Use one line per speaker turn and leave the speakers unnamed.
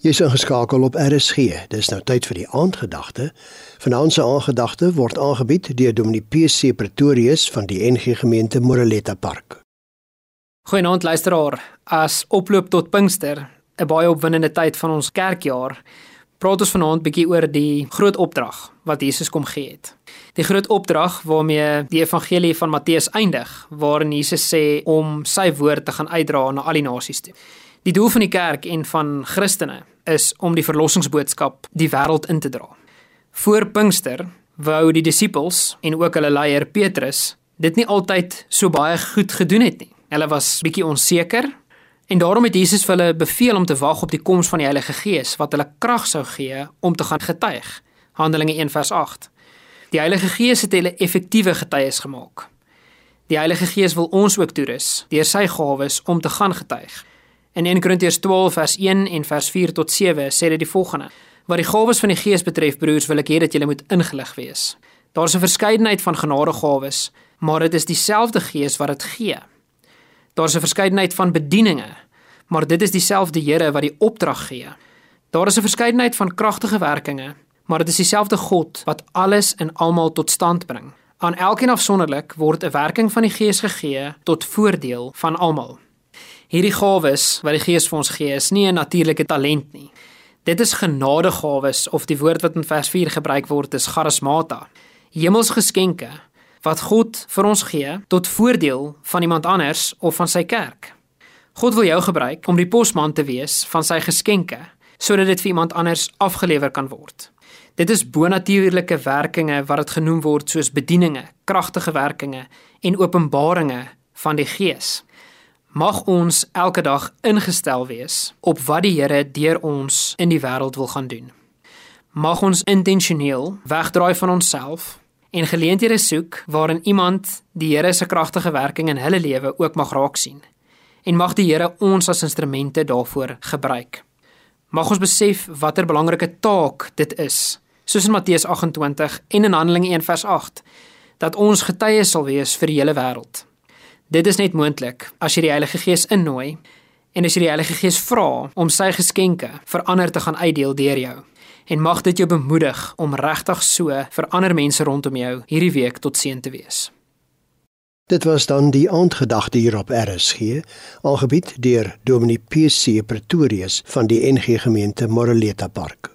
Jy's ingeskakel op RSG. Dis nou tyd vir die aandgedagte. Vanaand se aandgedagte word aangebied deur Dominee PC Pretorius van die NG Gemeente Moreletta Park.
Goeienaand luisteraar. As oploop tot Pinkster, 'n baie opwindende tyd van ons kerkjaar, praat ons vanaand bietjie oor die groot opdrag wat Jesus kom gee het. Die groot opdrag waarmee die evangelie van Matteus eindig, waarin Jesus sê om sy woord te gaan uitdra na al die nasies toe. Die doel van die kerk en van Christene is om die verlossingsboodskap die wêreld in te dra. Voor Pinkster wou die disippels en ook hulle leier Petrus dit nie altyd so baie goed gedoen het nie. Hulle was bietjie onseker en daarom het Jesus vir hulle beveel om te wag op die koms van die Heilige Gees wat hulle krag sou gee om te gaan getuig. Handelinge 1:8. Die Heilige Gees het hulle effektiewe getuies gemaak. Die Heilige Gees wil ons ook toerus deur sy gawes om te gaan getuig. In 1 Korintiërs 12 vers 1 en vers 4 tot 7 sê dit die volgende: Wat die gawes van die Gees betref, broers, wil ek hê dat julle moet ingelig wees. Daar is 'n verskeidenheid van genadegawes, maar dit is dieselfde Gees wat dit gee. Daar is 'n verskeidenheid van bedieninge, maar dit is dieselfde Here wat die opdrag gee. Daar is 'n verskeidenheid van kragtige werkinge, maar dit is dieselfde God wat alles en almal tot stand bring. Aan elkeen afsonderlik word 'n werking van die Gees gegee tot voordeel van almal. Hierdie gawes wat die Gees vir ons gee, is nie 'n natuurlike talent nie. Dit is genadegawes of die woord wat in vers 4 gebruik word is charismata. Hemelsgeskenke wat God vir ons gee tot voordeel van iemand anders of van sy kerk. God wil jou gebruik om die posman te wees van sy geskenke sodat dit vir iemand anders afgelewer kan word. Dit is bonatuurlike werkinge wat dit genoem word soos bedieninge, kragtige werkinge en openbaringe van die Gees mag ons elke dag ingestel wees op wat die Here deur ons in die wêreld wil gaan doen. Mag ons intentioneel wegdraai van onsself en geleenthede soek waarin iemand die Here se kragtige werking in hulle lewe ook mag raak sien. En mag die Here ons as instrumente daarvoor gebruik. Mag ons besef watter belangrike taak dit is, soos in Matteus 28 en in Handelinge 1 vers 8, dat ons getuies sal wees vir die hele wêreld. Dit is net moontlik as jy die Heilige Gees innooi en as jy die Heilige Gees vra om sy geskenke vir ander te gaan uitdeel deur jou. En mag dit jou bemoedig om regtig so vir ander mense rondom jou hierdie week tot seën te wees.
Dit was dan die aandgedagte hier op RSG, aangebied deur Dominee PC Pretorius van die NG Gemeente Moreleta Park.